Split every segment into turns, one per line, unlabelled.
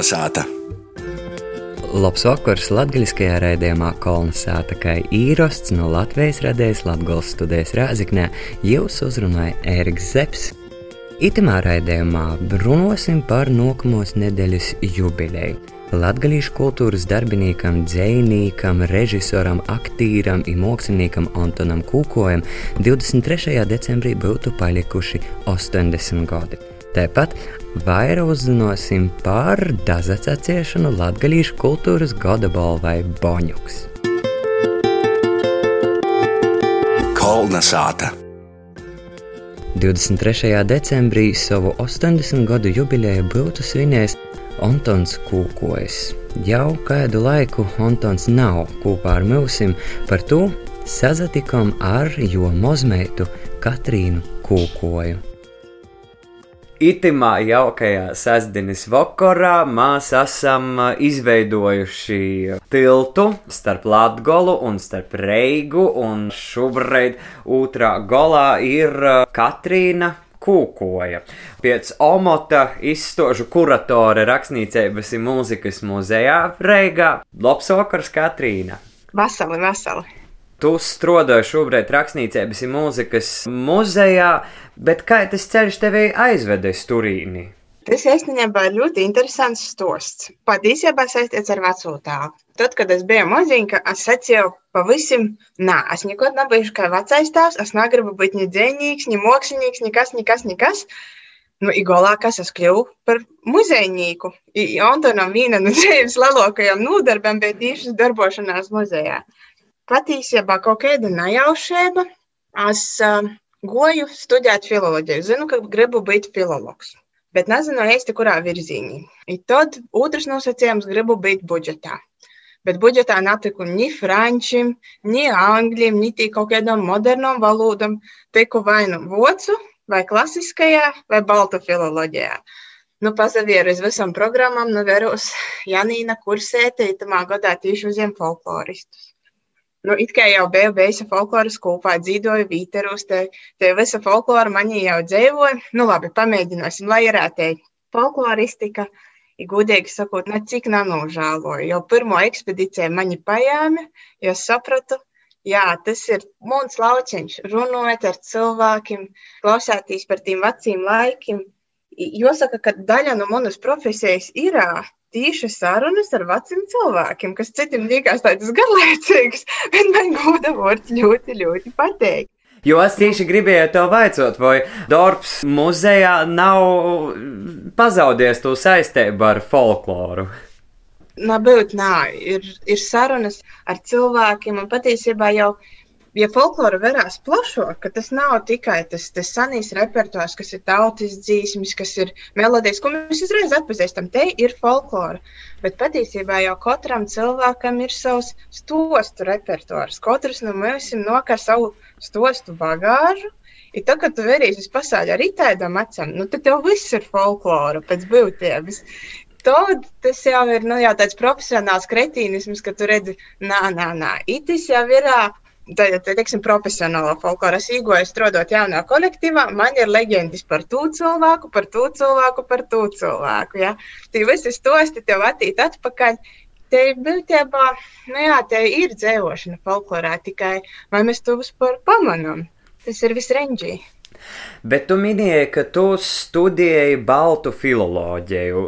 Kolnesāta!
Labs vakars latgaļiskajā raidījumā Kolnesāta, kā īrosts no Latvijas radējas Latgals studijas Rāziknē, jūs uzrunāja Ēriks Zeps. Itamā raidījumā runāsim par nākamos nedēļas jubileju. Latvijas kultūras darbinīkam, dzējniekam, režisoram, aktīram un māksliniekam Antonam Kūkojam 23. decembrī būtu palikuši 80 gadi. Tāpat vairāk uzzināsim par dazacēšanu Latvijas kultūras gada balvai Boņuks.
Kolnesāta!
23. decembrī savu 80 gadu jubileju būtu svinējis Antons Kūkojs. Jau kādu laiku Antons nav kopā ar mūsim, par to sazatikām ar jo mozmeitu Katrīnu Kūkoju. Itimā jaukajā sestdienas vakarā mēs esam izveidojuši tiltu starp Latviju un starp Reigu, un šobrīd otrā galā ir Katrīna kūkoja. Pēc omota izstožu kuratore rakstniecības un mūzikas muzejā Reigā Labs vakars Katrīna.
Vasali, vasali.
Tu strādāji šobrīd rakstniecības un mūzikas muzejā, bet kā tas ceļš tevi aizvedis turīni?
Tas īstenībā ir ļoti interesants stosts. Patiesībā saistīts ar veco tēvu. Tad, kad es biju maziņa, es secēju pavisam, nē, es nekad nebiju kā vecais tēvs. Es negribu būt ne dzēnīgs, ne mākslinieks, nekas, nekas, nekas. Nu, Igolā, kas es kļuvu par muzejnieku. Antonam viena no dzīves lielākajām nodarbēm bija tieši darbošanās muzejā. Patiesībā kaut kāda nejaušība. Es uh, goju studēt filoloģiju. Zinu, ka gribu būt filologs bet nezinu īsti, kurā virzienā. Tad otrs nosacījums - gribu būt budžetā. Bet budžetā netiku ni frančiem, ni angļiem, ni kaut kādām modernām valodām. Tiku vai nu vocu, vai klasiskajā, vai baltu filoloģijā. Nu, pazavieru uz visām programmām, nu, veros Janīna kursēte, itamā gadā tieši uziem folkloristus. Nu, it kā jau biju bijusi folkloras kopā, dzīvoju Vīteros, te, te visa folklora manī jau dzīvoja. Nu, labi, pamēģināsim, lai ir ētē folkloristika. Ja gudīgi sakot, ne cik nenožēloju. Jau pirmo ekspedīciju mani pajāmi, jo sapratu, jā, tas ir mūns lauciņš, runājot ar cilvēkiem, klausēties par tiem veciem laikiem. Jāsaka, ka daļa no manas profesijas ir tīši sarunas ar veciem cilvēkiem, kas citiem liekas tādas garlaicīgas, bet man goda vārds ļoti, ļoti patīk.
Jo es tieši gribēju to vaicot, vai Dārps muzejā nav pazaudējis to saistību ar folkloru.
Nabūt, nā, ir, ir sarunas ar cilvēkiem, un patiesībā jau ja folklora verās plašāk, ka tas nav tikai tas, tas senīs repertuārs, kas ir tautas dzīsmis, kas ir melodijas, ko mēs uzreiz atpazīstam, te ir folklora. Bet patiesībā jau katram cilvēkam ir savs stostu repertuārs. Katrs no mums nokar savu stostu bagāžu. Ir tā, ka tu verīsi uz pasauli ar itēdam acīm, nu tad tev viss ir folklora pēc būtības. Tad tas jau ir nu, jau tāds profesionāls kretīnisms, ka tu redzi, nā, nā, nā, itis jau ir Tad, teiksim, profesionālā folklora īgoja strādājot jaunā kolektīvā, man ir leģendas par to cilvēku, par to cilvēku, par to cilvēku. Ja? Tie visi stosti tev attīt atpakaļ. Te būtībā, nu jā, te ir dzēvošana folklorā, tikai vai mēs to vispār pamanām. Tas ir viss reņģīgi.
Bet tu minēji, ka tu studēji baltu filoloģiju.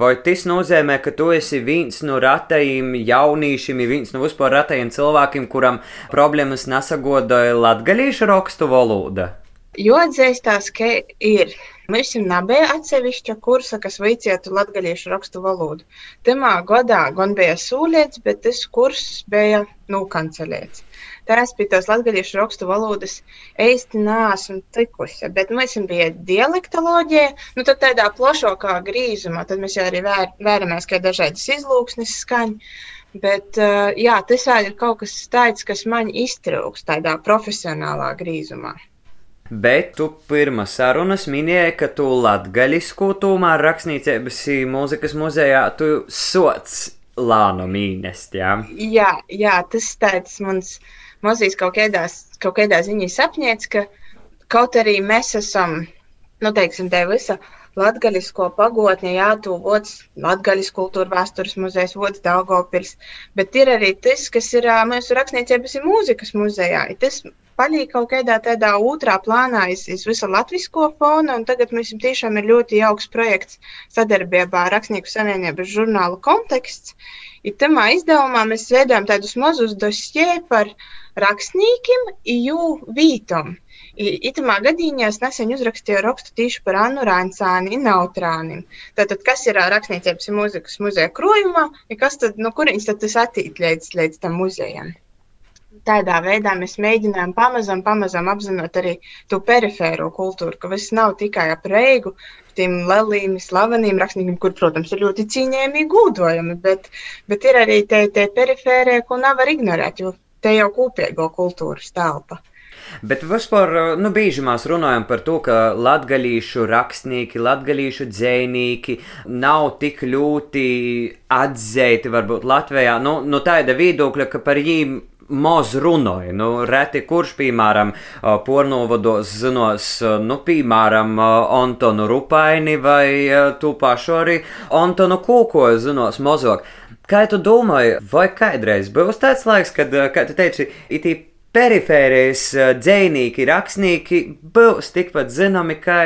Vai tas nozīmē, ka tu esi viens no ratajiem jauniešiem, viens no vispār ratajiem cilvēkiem, kuram problēmas nesagodoja latgalīšu rakstu valoda?
Jo atzīstās, ka ir. Mums nebija atsevišķa kursa, kas veicētu latviešu rakstu valodu. Tajā gadā gan bija sūlīts, bet tas kurs bija nokancelēts. Tās pie tās latviešu rakstu valodas īsti neesmu tikusi. Bet mums bija dialektoloģija, nu tad tādā plašākā grīzumā, tad mēs arī vēr, vēramies, ka dažādas izlūksnes skaņas. Bet jā, tas vēl ir kaut kas tāds, kas man iztrūks tādā profesionālā grīzumā.
Bet tu pirmā sarunas minēji, ka tu latgaļisku tomēr rakstniecības mūzikas muzejā tu sots lānu mīnest, jā?
Jā, jā, tas tāds mans mazīs kaut, kādās, kaut kādā ziņā sapņēts, ka kaut arī mēs esam, nu, teiksim, tā visa latgaļisko pagotni, jā, tūvots latgaļis kultūra vēstures muzejs, vods Daugavpils, bet ir arī tas, kas ir mūsu rakstniecības un mūzikas muzejā. Tas paliek kaut kādā tādā otrā plānā iz, iz visu latvisko fonu, un tagad mums tiešām ir ļoti jauks projekts sadarbībā ar Rakstnieku savienības žurnālu konteksts. I tamā izdevumā mēs veidojam tādus mazus dosjē par rakstniekiem, jų vītom. Itamā gadījumā es nesen uzrakstīju rakstu tieši par Annu Rāncāni, Nautrānim. Tātad, kas ir rakstniecības mūzikas muzeja krojumā, ja kas tad, no kurienes tad tas attīt līdz, līdz tam muzejam? Tādā veidā mēs mēģinām pamazām, pamazām apzināt arī to perifēro kultūru, ka viss nav tikai ap reigu, tiem lieliem, slaveniem rakstniekiem, kur, protams, ir ļoti cīņēmi gūdojami, bet, bet ir arī tie, tie perifērie, ko nevar ignorēt, jo te jau kopīgo kultūras telpa.
Bet vispār nu, bieži mēs runājam par to, ka latgadījušu rakstnieki, latgadījušu dzēnieki nav tik ļoti atzīti varbūt Latvijā. Nu, nu tāda viedokļa, ka par viņiem maz runāja. Nu, reti kurš, piemēram, pornovados zinos, nu, piemēram, Antonu Rupaini vai tu pašu arī Antonu Kūkoju zinos mazāk. Kā tu domāji, vai kādreiz būs tāds laiks, kad, kā tu teici, it īpaši perifērijas dzēnieki, rakstnieki būs tikpat zināmi kā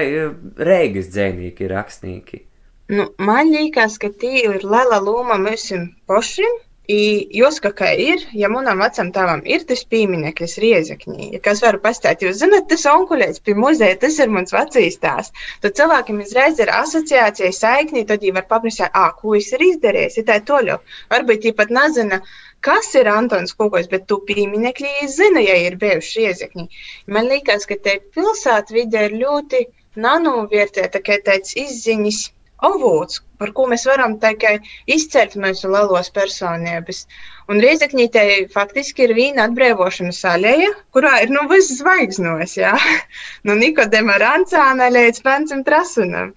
Reigas dzēnieki, rakstnieki.
Nu, man liekas, ka tie ir liela loma mums pašiem. Jūs kā ir, ja manam vecam tēvam ir tas piemineklis riezekņī, ja kas varu pastāstīt, jūs zināt, tas onkuļēts pie muzeja, tas ir mans vecīs tās, tad cilvēkiem izreiz ir asociācija, saikni, tad viņi var paprasīt, ā, ko es ir izdarījis, ja tā toļo. Varbūt viņi pat nezina, kas ir Antons Kukos, bet tu pieminekļi zina, ja ir bijuši iezekņi. Man liekas, ka te pilsētvide ir ļoti nanovērtēta, ka tāds izziņas avots, par ko mēs varam tikai izcelt mūsu lielos personības. Un Riezekņī te faktiski ir vīna atbrīvošanas alēja, kurā ir nu viss zvaigznos, jā. Nu Nikodema Rancāna līdz Francim Trasunam.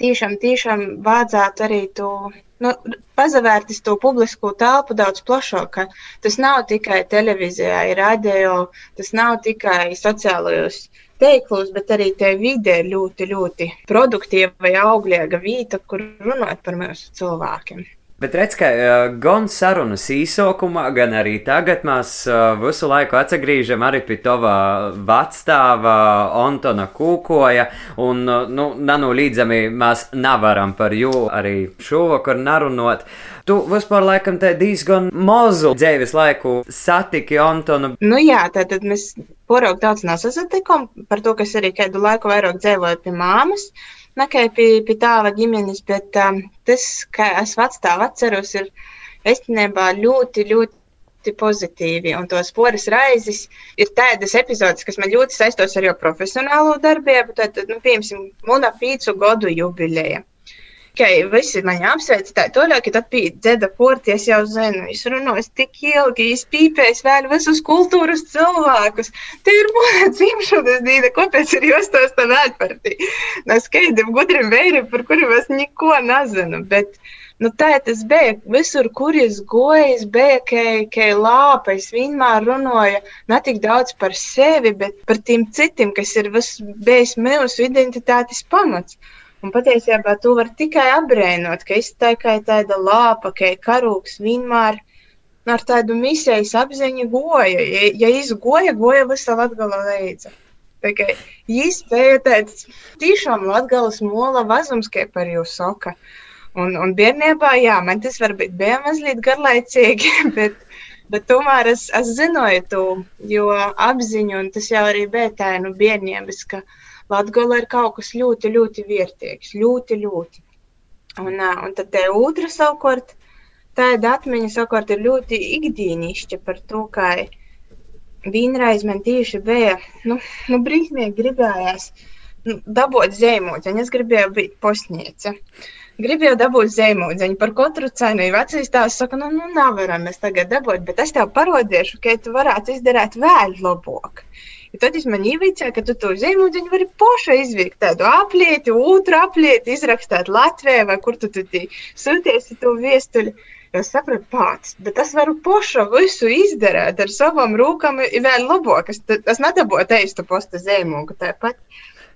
Tiešām, tiešām vajadzētu arī to nu, pazavērtis to publisko telpu daudz plašāk. Tas nav tikai televīzijā, radio, tas nav tikai sociālajos teiklus, bet arī tie vide ir ļoti, ļoti produktīva vai auglīga vieta, kur runāt par mūsu cilvēkiem.
Bet redz, ka uh, gan sarunas īsākumā, gan arī tagad mēs uh, visu laiku atgriežam arī pie tava vecstāva Antona Kūkoja, un, uh, nu, nanolīdzami mēs nevaram par jū arī šovakar narunot. Tu vispār laikam te diezgan mazu dzīves laiku satiki Antonu.
Nu jā, tātad mēs poraugu daudz nesasatikam par to, kas arī kādu laiku vairāk dzīvoja pie māmas. Uh, nekā pie, pie tāva ģimenes, bet um, tas, kā es vecstāvu atceros, ir īstenībā ļoti, ļoti pozitīvi. Un tos poras raizes ir tādas epizodes, kas man ļoti saistos ar jau profesionālo darbību. Tad, nu, piemēram, Muna pīcu gadu jubileja ka visi mani apsveic, tā toļāk, tad pie dzeda porties jau zinu, es runāju tik ilgi, es pīpēju vēl visus kultūras cilvēkus. Te ir mūna dzimšanas dīna, kāpēc ir jūs tos par tī? No skaidriem gudriem vēriem, par kuriem es neko nezinu, bet, nu tā tas bija, visur, kur es goju, es bija, ka, ka lāpa, es vienmēr runāju ne tik daudz par sevi, bet par tiem citiem, kas ir bijis mūsu identitātes pamats. Un patiesībā to var tikai apbrēnot, ka es tā kā tāda lāpa, ka karūks vienmēr ar tādu misijas apziņu goja. Ja, ja izgoja, goja visa latgala leidza. Tikai īspēja tāds tiešām latgalas mola vazums, kā par jūs saka. Un, un bērnībā, jā, man tas varbūt bija mazliet garlaicīgi, bet, bet tomēr es, es zināju to, apziņu, un tas jau arī bija tā, nu, bērniem, ka, uh, Latgola ir kaut kas ļoti, ļoti vērtīgs, ļoti, ļoti. Un, un tad te otra savukārt, tāda atmiņa savukārt ir ļoti ikdienišķa par to, kā vienreiz man tieši bija, nu, nu brīsmīgi gribējās nu, dabūt zīmodziņu, es gribēju būt posniece. Gribēju dabūt zīmodziņu par katru cenu. Vecais tās saka, nu, nu nevaram mēs tagad dabūt, bet es tev parodīšu, ka tu varētu izdarīt vēl labāk. Ja tad es man ievicēju, ka tu to zīmūdziņu vari poša izvilkt tādu aplieti, otru aplieti, izrakstāt Latvijā vai kur tu tad sūtiesi to viestuļu. Es sapratu pats, bet es varu poša visu izdarīt ar savām rūkām, ir vēl labāk. Es, es nedabūju teistu posta zīmūgu tāpat.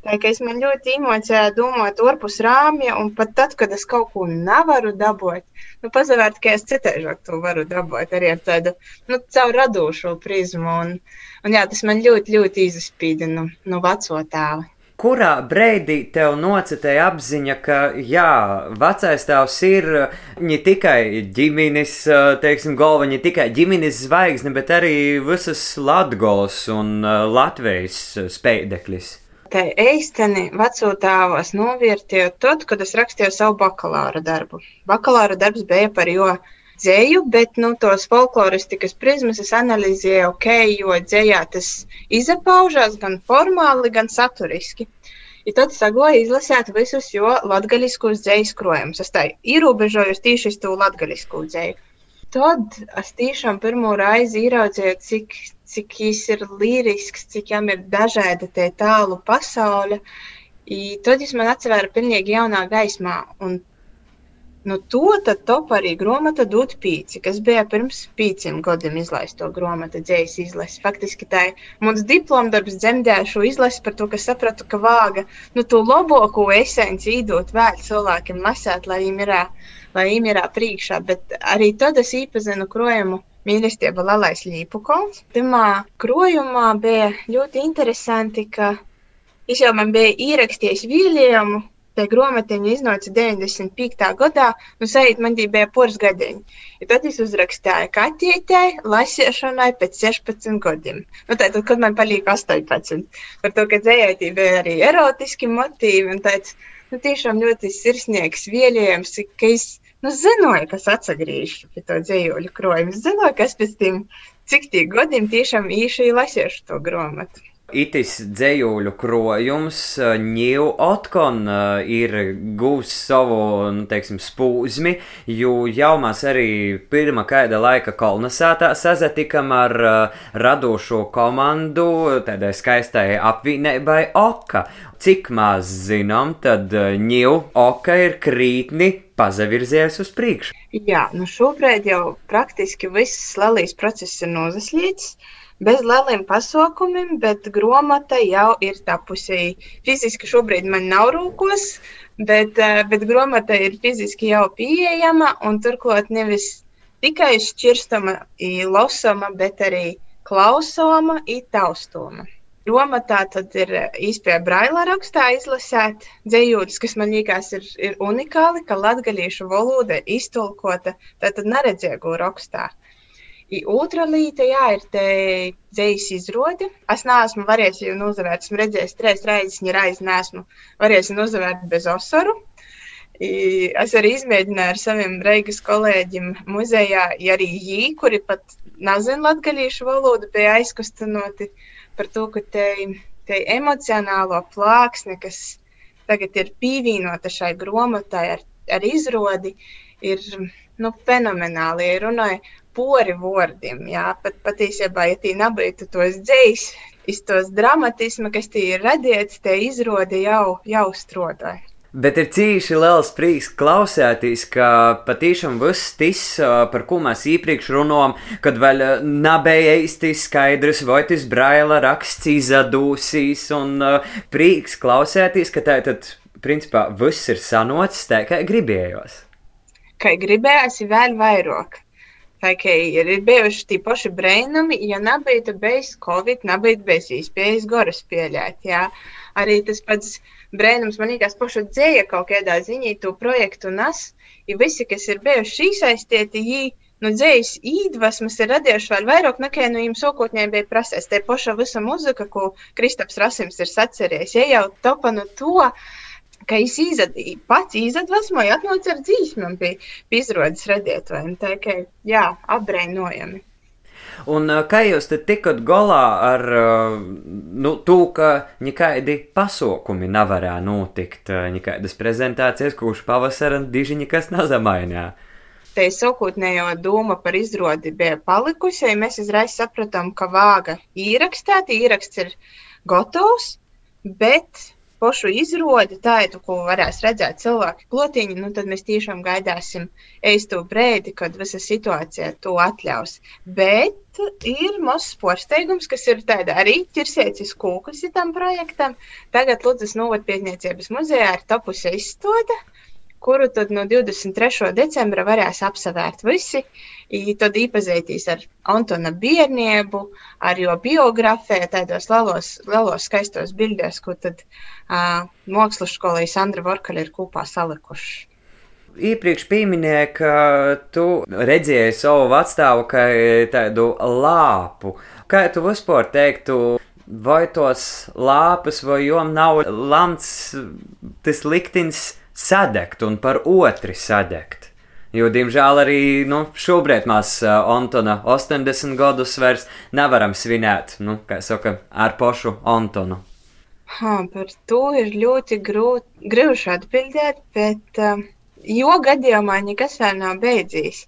Tā kā es man ļoti emocionēju domāt orpus rāmja, un pat tad, kad es kaut ko nevaru dabūt, nu, pazavērt, ka es citēžāk to varu dabūt arī ar tādu, nu, caur radošo prizmu, un, un jā, tas man ļoti, ļoti izspīda no, no veco tēva.
Kurā brīdī tev nocitēja apziņa, ka jā, vecais tēvs ir ne tikai ģimenes, teiksim, galva, ne tikai ģimenes zvaigzne, bet arī visas Latgolas un Latvijas spējdeklis?
Tā īstenībā veco tēvos novērtēju tad, kad es rakstīju savu bakalaura darbu. Bakalaura darbs bija par jo dzēju, bet nu, tos folkloristikas prizmas es analizēju, ok, jo dzējā tas izpaužās gan formāli, gan saturiski. I tad sagoju izlasīt visus jo latgaļiskos dzējas krojumus. Es tā ierobežoju tieši uz to latgaļisko dzēju. Tad es tiešām pirmo reizi ieraudzīju, cik cik viņš ir līrisks, cik viņam ir dažāda tie tālu pasaule. I tad viņš man atvēra pilnīgi jaunā gaismā. Un nu, to tad top arī grāmata Dūt Pīci, kas bija pirms pīciem gadiem izlaisto grāmatu dzējas izlasi. Faktiski tā ir mans diplomdarbs dzemdēja šo izlasi par to, ka sapratu, ka vāga nu, to labāko esenci īdot vēl cilvēkiem lasēt, lai viņiem ir, lai viņiem ir priekšā. Bet arī tad es īpazinu krojumu mīlestība Lalais Līpukovs. Pirmā krojumā bija ļoti interesanti, ka viņš jau man bija ierakstījis vīlējumu. Tā grāmatiņa iznāca 95. gadā, nu, sajūt, man bija poras gadiņi. Ja tad es uzrakstīju katītei lasīšanai pēc 16 gadiem. Nu, tātad, kad man palika 18. Par to, ka dzējētī bija arī erotiski motīvi un tāds, nu, tiešām ļoti sirsnīgs vielējums, ka es nu, zināju, kas atgriežas pie to dzīvoļu krojumu. Es zināju, kas pēc tam, cik tie gadiem tiešām īši lasīšu to grāmatu.
Itis dzējuļu krojums, ņēmu atkon ir gūs savu, nu, teiksim, spūzmi, jo jau mēs arī pirmā kāda laika kolonizētā sazatikam ar radošo komandu, tādai skaistai apvienībai Oka. Cik maz zinām, tad ņēmu Oka ir krītni pazavirzies uz priekšu.
Jā, nu šobrīd jau praktiski viss Lalijas process ir nozaslīts bez lieliem pasaukumiem, bet grāmata jau ir tapusi. Fiziski šobrīd man nav rūkos, bet, eh, bet grāmata ir fiziski jau pieejama turklāt nevis tikai šķirstama, lasoma, bet arī klausoma, taustoma. Grāmatā tad ir īstenībā braila rakstā izlasīt dzējūdas, kas man liekas ir, ir unikāli, ka latgalīšu valoda iztulkota tātad neredzēgo rakstā. I otra lieta, jā, ir te dzīslis izrāde. Es neesmu varējis viņu uzvarēt. Esmu redzējis trīs reizes, viņa reizes neesmu varējis uzvarēt bez osaru. I es arī izmēģināju ar saviem Reigas kolēģiem muzejā, ja arī jī, kuri pat nezina latgalīšu valodu, bija aizkustinoti par to, ka te, te emocionālo plāksni, kas tagad ir pievienota šai grāmatai ar, ar izrādi, ir nu, fenomenāli. Ja runāju pori vārdiem. Jā, pat patiesībā, ja tī nebūtu tos dzējs, iztos dramatisma, kas tī ir radīts, te izrādi jau, jau strādāja.
Bet ir cīši liels prieks klausēties, ka patiešām viss tas, par ko mēs iepriekš runājām, kad vēl nebija īsti skaidrs, vai tas braila raksts izadūsīs, un prieks klausēties, ka tā tad, principā, viss ir sanocis tā, kā gribējos.
Kā gribējās, ir vēl vairāk. Tā kā ir bijuši tie paši brēnumi, ja nebija bijis Covid, nebija bijis iespējas goras pieļāt. Jā. Arī tas pats brēnums man liekas pašu dzēja kaut kādā ziņā to projektu nes, ja visi, kas ir bijuši iesaistīti, jī no dzējas īdvesmas ir radījuši vēl vairāk nekā no jums sākotnēji bija prasēs. Te paša visa muzika, ko Kristaps Rasims ir sacerējis, ja jau topa no to, ka es izad, pats izdvesmoju, atnācu ar dzīsmēm pie, pie izrādes radītājiem. Tā kā, jā, apbrēnojami.
Un kā jūs te tikat galā ar nu, to, ka nekādi pasaukumi nevarēja notikt, nekādas prezentācijas, kurš pavasarā diži nekas nezamainīja?
Te sākotnējo doma par izrādi bija palikusi, ja mēs uzreiz sapratām, ka vāga īrakstēta, ieraksts ir gatavs, bet pošu izrodi, tādu, ko varēs redzēt cilvēki klotiņi, nu, tad mēs tiešām gaidāsim eisto brēdi, kad visa situācija to atļaus. Bet ir mazs porsteigums, kas ir tāda arī ķirsiecis kūkas tam projektam. Tagad Ludzas novadpietniecības muzejā ir tapusi izstāde kuru tad no 23. decembra varēs apsevērt visi. Tad iepazīstīs ar Antona bērniebu, ar jo biogrāfiju, tādos lielos, lielos skaistos bildēs, ko tad uh, mākslas skolai Sandra Vorkaļa ir kopā salikuši.
Iepriekš pieminēja, ka tu redzēji savu vecstāvu kā tādu lāpu. Kā tu vispār teiktu, vai tos lāpus, vai jom nav lamts tas liktins sadegt un par otru sadegt. Jo, diemžēl, arī nu, šobrīd mēs uh, Antona 80 gadus vairs nevaram svinēt, nu, kā saka, ar pašu Antonu.
Ha, par to ir ļoti grūti atbildēt, bet uh, jo gadījumā nekas vēl nav beidzies.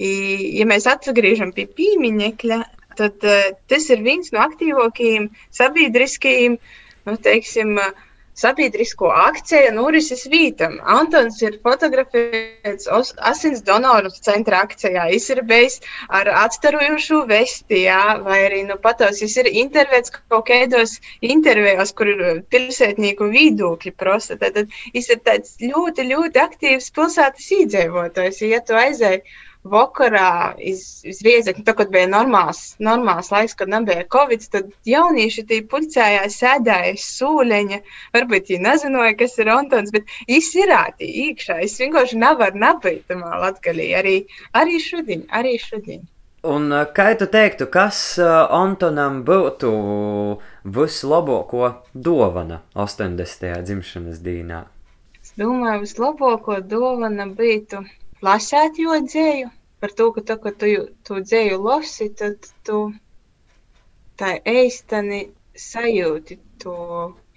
I, ja mēs atgriežam pie pīmiņekļa, tad uh, tas ir viens no aktīvākajiem sabiedriskajiem, nu, teiksim, uh, sabiedrisko akciju norises vītam. Antons ir fotografēts asins donoru centra akcijā, izsirbējis ar atstarojušu vesti, jā, vai arī, nu, patos, viņš ir intervēts kaut kādos intervijos, kur ir pilsētnieku viedokļi prosta. Tad, viņš ir tāds ļoti, ļoti aktīvs pilsētas īdzīvotājs, ja tu aizēji vakarā iz, iz riezekļa, tā, kad bija normāls, normāls laiks, kad nebija covid, tad jaunieši tī pulcējās, sēdēja sūleņa, varbūt viņi nezināja, kas ir Antons, bet viņš ir ātī iekšā, es vienkārši nevaru nebūt tamā latgalī, arī, arī šodien, arī šodien.
Un eh, kā tu teiktu, kas uh, Antonam būtu vislabāko dāvana 80. dzimšanas dienā?
Es domāju, vislabāko dāvana būtu lasēt jo dzēju, par to, ka tā, kad tu to dzēju lasi, tad tu tā eistani sajūti to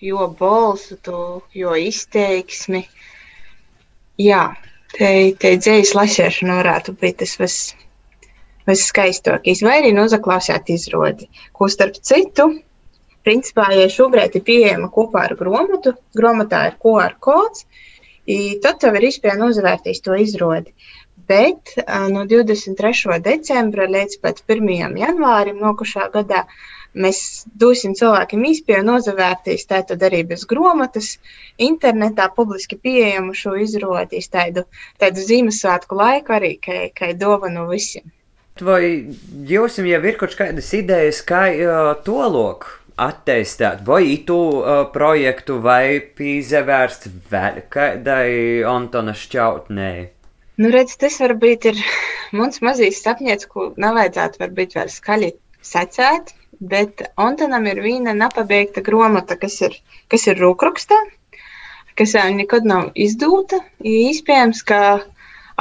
jo balsu, to jo izteiksmi. Jā, te, te dzējas lasēšana varētu būt tas vis, viskaistākais, vai arī nozaklausēt izrodi, ko starp citu, principā, ja šobrīd ir pieejama kopā ar grāmatu, grāmatā ir QR kods, tad tev ir iespēja nozavērtīs to izrodi. Bet no 23. decembra līdz pat 1. janvārim nokušā gadā mēs dosim cilvēkiem iespēju nozavērtīs tātad arī bez grāmatas, internetā publiski pieejamu šo izrodīs tādu, tādu Ziemassvētku laiku arī, kā, kā dovanu visiem.
Vai jums jau ir kaut kādas idejas, kā uh, to loku attīstīt vai itu uh, projektu, vai pīzevērst vēl kādai Antona šķautnei?
Nu, redz, tas varbūt ir mans mazīs sapņēts, ko nevajadzētu varbūt vēl skaļi secēt, bet Antonam ir viena nepabeigta gromata, kas ir, kas ir rūkrakstā, kas vēl nekad nav izdūta. Iespējams, ka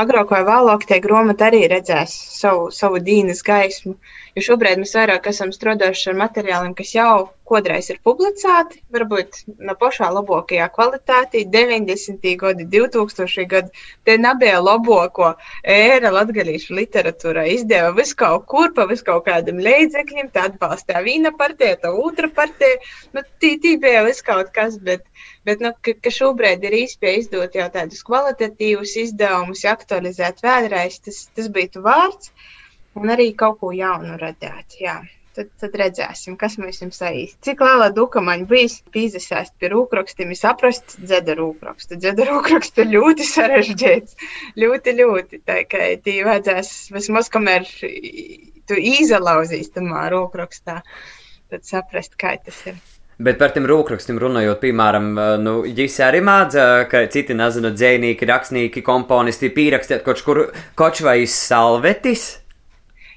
agrāk vai vēlāk tie gromati arī redzēs savu, savu dīnas gaismu. Jo šobrīd mēs vairāk esam strādājuši ar materiāliem, kas jau kodreiz ir publicēti, varbūt no pašā labākajā kvalitātī, 90. gadi, 2000. gadi. Tie nebija labāko ēra latgalīšu literatūrā. Izdeva visu kaut kur pa visu kaut kādam līdzekļiem, tā atbalstīja viena partija, tā otra partija. Nu, tī, tī bija viss kaut kas, bet, bet nu, ka, ka šobrīd ir īspēja izdot jau tādus kvalitatīvus izdevumus, aktualizēt vēlreiz, tas, tas bija vārds un arī kaut ko jaunu radīt. Tad, tad redzēsim, kas mums ir saīsti. Cik liela dukamaņa bijis pīzesēst pie rūkrakstiem, saprast dzeda rūkrakstu. Dzeda rūkrakstu ir ļoti sarežģīts, ļoti, ļoti. Tā kā tī vajadzēs vismaz, kamēr tu izalauzīs tamā rūkrakstā, tad saprast, kā tas ir.
Bet par tiem rūkrakstiem runājot, piemēram, nu, jūs arī mācāt, ka citi nezinu, dzēnieki, rakstnieki, komponisti pierakstīt kaut kur koč vai salvetis.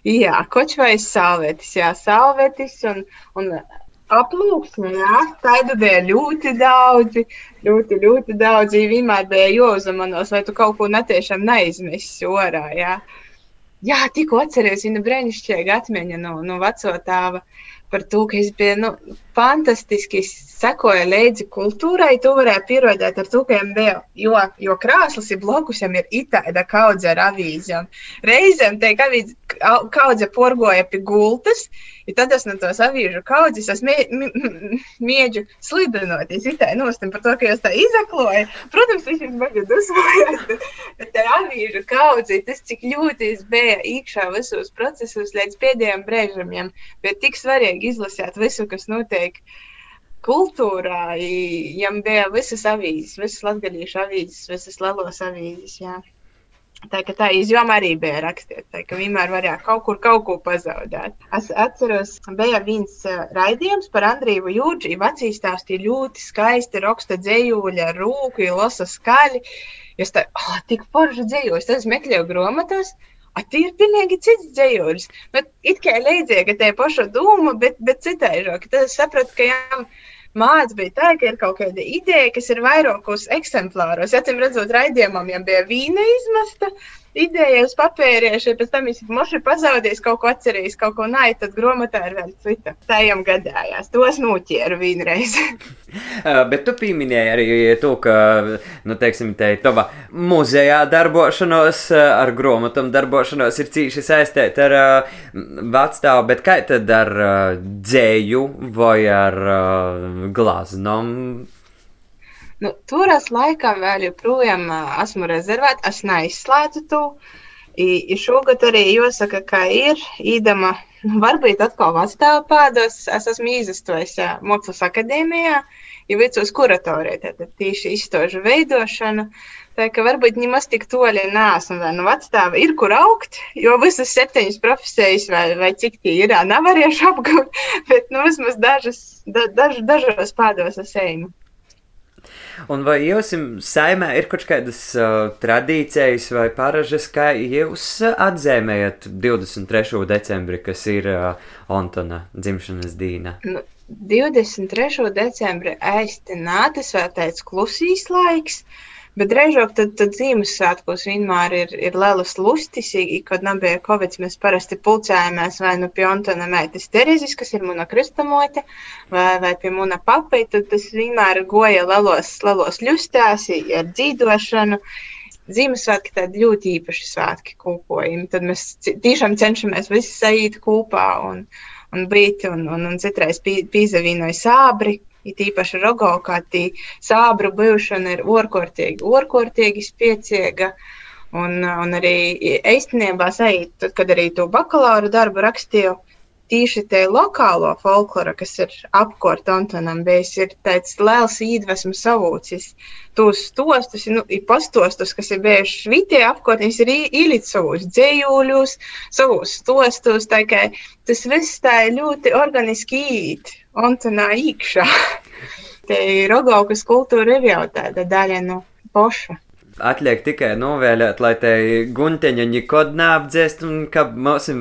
Jā, kočvais salvetis, jā, salvetis un, un aplūksni, jā, tādu bija ļoti daudzi, ļoti, ļoti daudzi, vienmēr bija jāuzmanos, lai tu kaut ko netiešām neizmesi orā, jā. Jā, tikko atceries, viņa brēnišķīga atmiņa no, no veco tāva par to, ka es biju, nu, fantastiski sekoja līdzi kultūrai, to varēja pierādīt ar viņam bija, jo, jo krāslas ir blokus, viņam ir itāda kaudze ar avīzēm. Reizēm avīz, kaudze porgoja pie gultas, ja tad es no tos avīžu kaudzes, es mie, mieģu slidinoties itai nostim par to, ka jūs tā izakloja. Protams, viņš baigi dusmojās, bet, tā avīžu kaudze, tas cik ļoti es bija iekšā visos procesos līdz pēdējiem brēžam, bet tik svarīgi izlasīt visu, kas notiek kultūrā, jam bija visas avīzes, visas latgadījušu avīzes, visas lelos avīzes, jā. Tā kā tā izjoma arī bija rakstīta, tā, ka vienmēr varēja kaut kur kaut ko pazaudēt. Es atceros, bija viens uh, raidījums par Andriju Jūdži, vecīs stāstīja ļoti skaisti, raksta dzējuļa, rūku, lasa skaļi. Es tā, oh, tik forši dzējuļus, tad es meklēju grāmatas. Tie ir pilnīgi cits dzējuļs. Bet it kā līdzīgi, ka tie paša doma, bet, bet citaižāk. Tad es sapratu, ka jām. Ja māca bija tā, ka ir kaut kāda ideja, kas ir vairākos eksemplāros. Acīm redzot, raidījumam jau bija vīna izmesta, ideja uz papīrieša, pēc tam viņš moši pazaudējis, kaut ko atcerējis, kaut ko nāja, tad grāmatā ir vēl cita. Tā jau gadījās, tos noķēru vienreiz.
Bet tu pieminēji arī to, ka, nu, teiksim, te tava muzejā darbošanos ar grāmatām darbošanos ir cīši saistīta ar uh, vecstāvu, bet kā tad ar uh, dzēju vai ar uh, glaznom?
Nu, tur es laikam vēl joprojām esmu rezervēta. Es neizslēdzu to. I, šogad arī jāsaka, ka ir īdama, nu, varbūt atkal vecāta pādos. Es esmu izstojis Mākslas akadēmijā, jau vicos kuratorijā, tad tieši izstāžu veidošanu. Tā kā varbūt nemaz tik toļi nesmu vēl no vecāta, ir kur augt, jo visas septiņas profesijas vai, vai cik tie ir, nav varējuši apgūt, bet nu, vismaz dažas, da, daž, dažos pādos es eju.
Un vai jums saimē ir kaut kādas uh, tradīcijas vai paražas, kā jūs atzīmējat 23. decembri, kas ir uh, Antona dzimšanas diena?
Nu, 23. decembri aizti nātas vēl tāds klusīs laiks. Uh, Bet reizāk tad, tad Ziemassvētkos vienmēr ir, ir lielas lustis, kad nebija Covid, mēs parasti pulcējāmies vai nu pie Antona meitas Terezes, kas ir mana kristamote, vai, vai pie mana papai, tad tas vienmēr goja lielos, lielos ļustās ar dzīdošanu. Ziemassvētki tādi ļoti īpaši svētki kūpojumi. Tad mēs tiešām cenšamies visi sajūt kopā un, un būt, un, un, un citreiz pīzavīnoja sābri, it īpaši rogaukā, tī sābru būšana ir orkortīgi, orkortīgi spieciega. Un, un arī īstenībā, kad arī to bakalaura darbu rakstīju, tīši te lokālo folkloru, kas ir apkārt Antonam bijis, ir tāds liels iedvesmas savūcis. Tos stostus, nu, pastostus, kas ir bijuši vitie apkārt, viņš ir ielicis savus dzējūļus, savus stostus, tā kā tas viss tā ļoti organiski īt. Antonā iekšā. Te rogaukas kultūra ir jau tāda daļa no poša.
Atliek tikai novēlēt, lai te gunteņa nekad neapdzēst un ka mums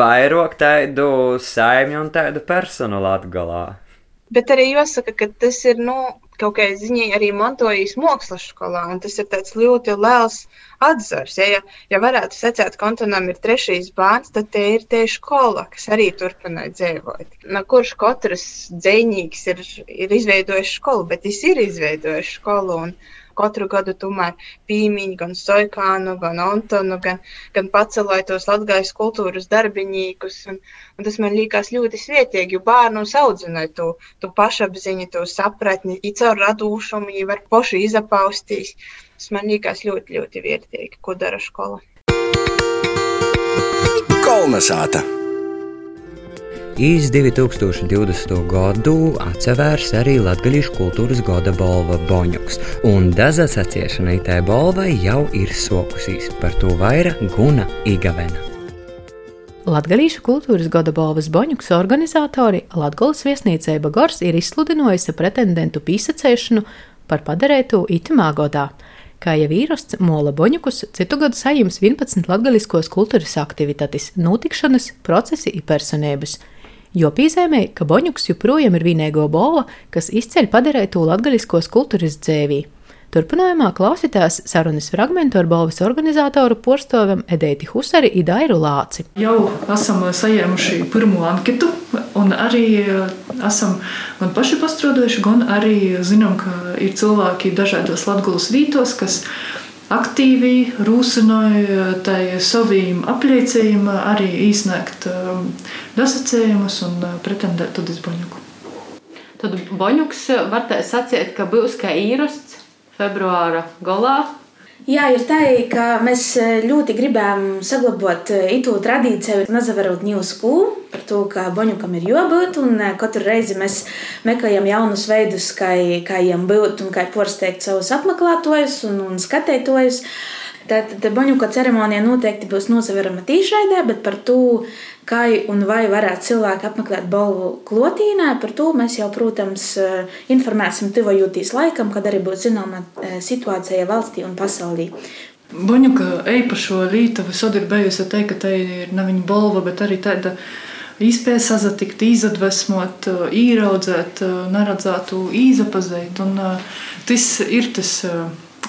vairāk tādu saimju un tādu personālu atgalā.
Bet arī jāsaka, ka tas ir, nu, kaut kādā ziņā arī mantojis mākslas skolā, tas ir tāds ļoti liels atzars. Ja, ja, ja varētu secēt, ka Antonam ir trešais bērns, tad te ir tieši skola, kas arī turpināja dzīvot. No kurš katrs dzēņīgs ir, ir izveidojis skolu, bet viņš ir izveidojis skolu. Un, katru gadu tomēr pīmiņu, gan Soikānu, gan Antonu, gan, gan pacelāja tos latgājas kultūras darbinīkus. Un, un tas man liekas ļoti svietīgi, jo bērnus audzināja to, to pašapziņu, to sapratni, i caur radūšumu, ja var poši izapaustīs. Tas man liekas ļoti, ļoti vērtīgi, ko dara skola. Kolnesāta!
Iz 2020. gadu atsevērs arī Latvijas kultūras gada balva Boņuks, un daza saciešanai tai balvai jau ir sokusīs, par to vairāk Guna Igavena.
Latvijas kultūras gada balvas Boņuks organizatori Latvijas viesnīcēba Gors ir izsludinājusi pretendentu pīsacēšanu par padarētu itimā godā. Kā jau īrasts Mola Boņukus, citu gadu sajims 11 latgaliskos kultūras aktivitātes, notikšanas, procesi un personības – jo piezīmēja, ka Boņuks joprojām ir vienīgo bova, kas izceļ padarītu latgaļiskos kultūras dzēvī. Turpinājumā klausītās sarunas fragmentu ar balvas organizatoru porstovam Edēti Husari un Dairu Lāci.
Jau esam saņēmuši pirmo anketu, un arī eh, esam gan paši pastrādājuši, gan arī zinām, ka ir cilvēki dažādos latgulas vītos, kas aktīvi rūsinoja tai saviem apliecējumiem arī izsniegt dasacējumus un pretendēt uz Boņuku.
Tad Boņuks var sacīt, ka būs kā īrasts februāra galā.
Jā, ir tā, ka mēs ļoti gribējām saglabāt itu tradīciju, nezavarot ņūsku par to, ka boņukam ir jābūt. Un katru reizi mēs meklējam jaunus veidus, kā, kā viņiem būt un kā porsteigt savus apmeklētājus un, un skatītājus. Tātad boņuka ceremonija noteikti būs nozaverama tīšraidē, bet par to, kā un vai varētu cilvēki apmeklēt balvu klotīnē, par to mēs jau, protams, informēsim tuvojūtīs laikam, kad arī būs zināma situācija valstī un pasaulī.
Boņuka īpašo līta visur ir bijusi teikt, ka tā ir ne viņa balva, bet arī tāda iespēja sazatikt, izdvesmot, ieraudzēt, neredzētu, izapazīt. Un tas ir tas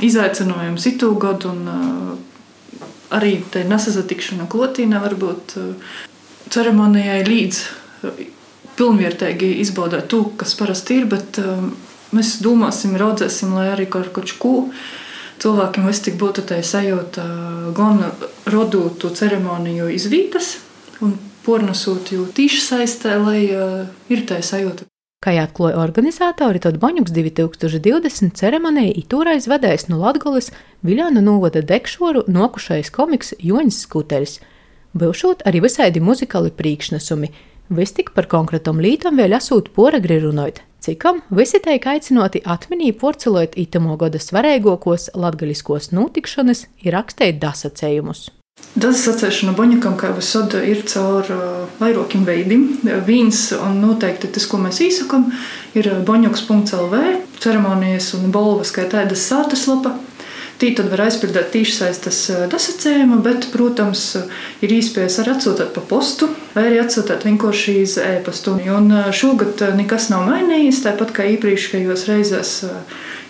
izaicinājums itū gadu, un uh, arī tā nesazatikšana klotīnā varbūt uh, ceremonijai līdz uh, pilnvērtīgi izbaudīt to, kas parasti ir, bet uh, mēs domāsim, raudzēsim, lai arī kaut ko cilvēkiem vis tik būtu tā sajūta, gan rodūtu ceremoniju izvītas un pornosūt jau tīši saistē, lai uh, ir tā sajūta.
Kā atklāja organizatori, tad Boņuks 2020 ceremonija itūrais vadējs no Latgoles Viļāna novada dekšoru nokušais komiks Joņas Skuteris. Būšot arī visādi muzikāli priekšnesumi, vis tik par konkrētam lītam vēl esot poregri runājot, cikam visi teik aicinoti atminī porcelot itamo gada svarīgākos latgaļiskos notikšanas ir rakstīt dasacējumus.
Dazas atcerēšana Boņakam, kā jau saka, ir caur uh, vairākiem veidiem. Viens, un noteikti tas, ko mēs īsakam, ir boņoks.lv, ceremonijas un balvas, kā tādas sātaslapa. Tī tad var aizpildīt tīšsaistes dasacējumu, bet, protams, ir iespējas arī atsūtīt pa postu, vai arī atsūtīt vienkārši iz e-pastu. Un šogad nekas nav mainījies, tāpat kā iepriekšējos reizēs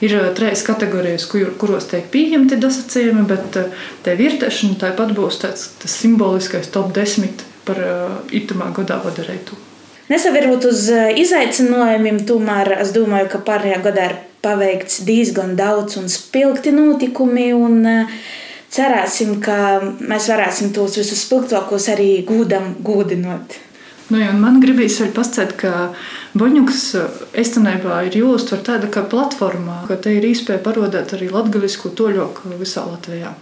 Ir eh, trīs kategorijas, kur, kuros tiek pieņemti dasacījumi, bet eh, tā vietēšana tāpat būs tāds simboliskais top 10 par eh, itamā gadā padarītu.
Nesavirot uz izaicinājumiem, tomēr es domāju, ka pārējā gadā ir paveikts diezgan daudz un spilgti notikumi. Un, cerēsim, ka mēs varēsim tos visus spilgtākos arī gūdam, gūdinot.
Nu, man gribīs vēl pastāstīt, ka Boņuks īstenībā ir jāuztver tāda kā platformā, ka te ir iespēja parodēt arī latgaļisku toļoku visā Latvijā.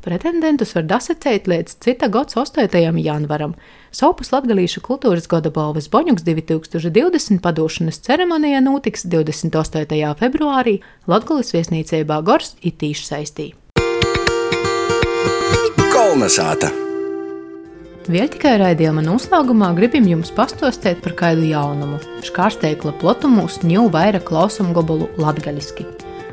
Pretendentus var dasacēt līdz cita gada 8. janvaram. Sopus Latvijas kultūras gada balvas Boņuks 2020 padošanas ceremonijā notiks 28. februārī Latvijas viesnīcībā Gors Itīša saistī. Kolnesāta! Vēl tikai raidījuma noslēgumā gribam jums pastostēt par kādu jaunumu. Škārsteikla plotumūs ņū vairāk klausam gobolu latgaļiski.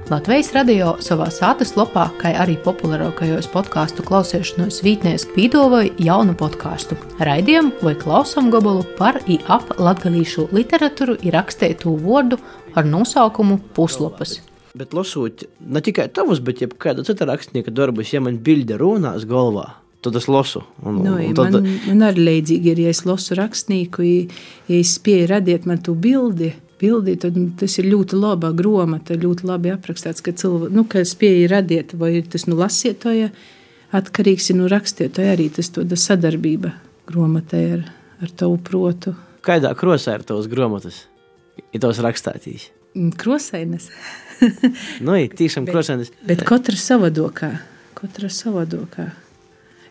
Latvijas radio savā sātas lopā, kā arī populārākajos podkāstu klausīšanos vītnēs pīdovoja jaunu podkāstu. Raidījumu vai klausam gobolu par i ap latgalīšu literatūru ir rakstētu vārdu ar nosaukumu Puslopas.
Bet lasot ne tikai tavus, bet arī kādu citu rakstnieku darbus, ja man bilde runās galvā, tad es lasu.
Un, nu, un tad... man, man arī līdzīgi ir, ja es lasu rakstnieku, ja, ja es spēju radīt man to bildi. Bildi, tad tas ir ļoti laba grāmata, ļoti labi aprakstīts, ka cilvēks nu, spēja radīt, vai tas nu lasītāja atkarīgs no rakstītāja arī tas sadarbība grāmatai ar, ar tavu protu.
Kādā krosā ir tavs grāmatas? Ir tavs rakstātīs?
Mm, krosainas.
nu, ir tiešām krosainas.
Bet katra savādokā. Katra savādokā.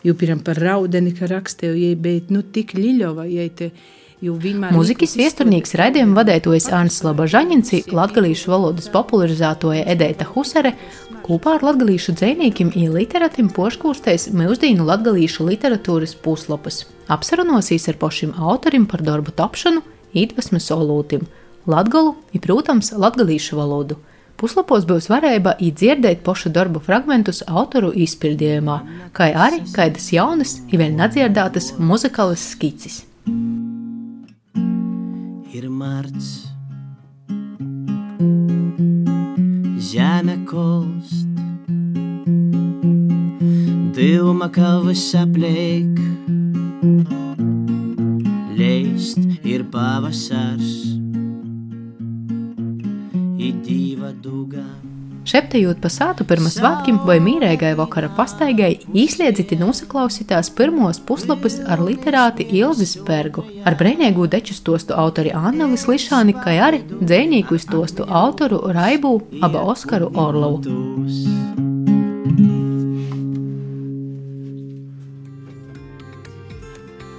Jo piemēram par raudeni, ka rakstīju, ja bija nu, tik ļiļova, ja te.
Mūzikas viesturnieks raidījuma vadētojas Ānis Labažaņinci, latgalīšu valodas popularizētoja Edēta Husere, kopā ar latgalīšu dzēnīkim un literatim poškūrstēs mūsdīnu latgalīšu literatūras puslapas. Apsarunosīs ar pašim autorim par darbu tapšanu, īdvesmas olūtim, latgalu un, protams, latgalīšu valodu. Puslapos būs varēja īdzirdēt pošu darbu fragmentus autoru izpildījumā, kā arī kādas jaunas, jau nedzirdētas muzikālas skices. Ir marts, Zeme kolst, Dilma kalvas apliek, Leist ir pavasars. Šeptējot pa sātu pirms svētkiem vai mīrēgai vakara pastaigai, īsliedziti nosaklausītās pirmos puslapus ar literāti Ilzi Spergu, ar brēnēgu deču stostu autori Anneli Slišāni, kā arī dzēnīku stostu autoru Raibu aba Oskaru Orlovu.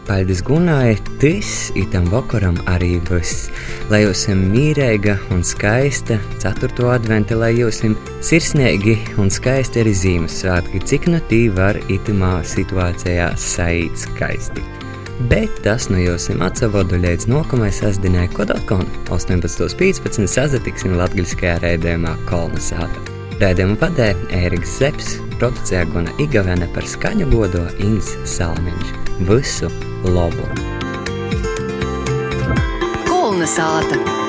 Paldies Gunai, tas itam vakaram arī viss. Lai jūs esat mīrīga un skaista, 4. adventa, lai jūs esat sirsnīgi un skaisti arī Ziemassvētki, cik no tī var itamā situācijā saīt skaisti. Bet tas no jums atsavodu līdz nākamajai sastāvdaļai, kad atkal 18.15. sazatiksim latviskajā raidījumā Kolnesāta. Raidījumu vadē Ēriks Zepsi, producēja Guna Igavene par skaņu godo Inns Salmiņš. Visu labu!
Kolnesāta!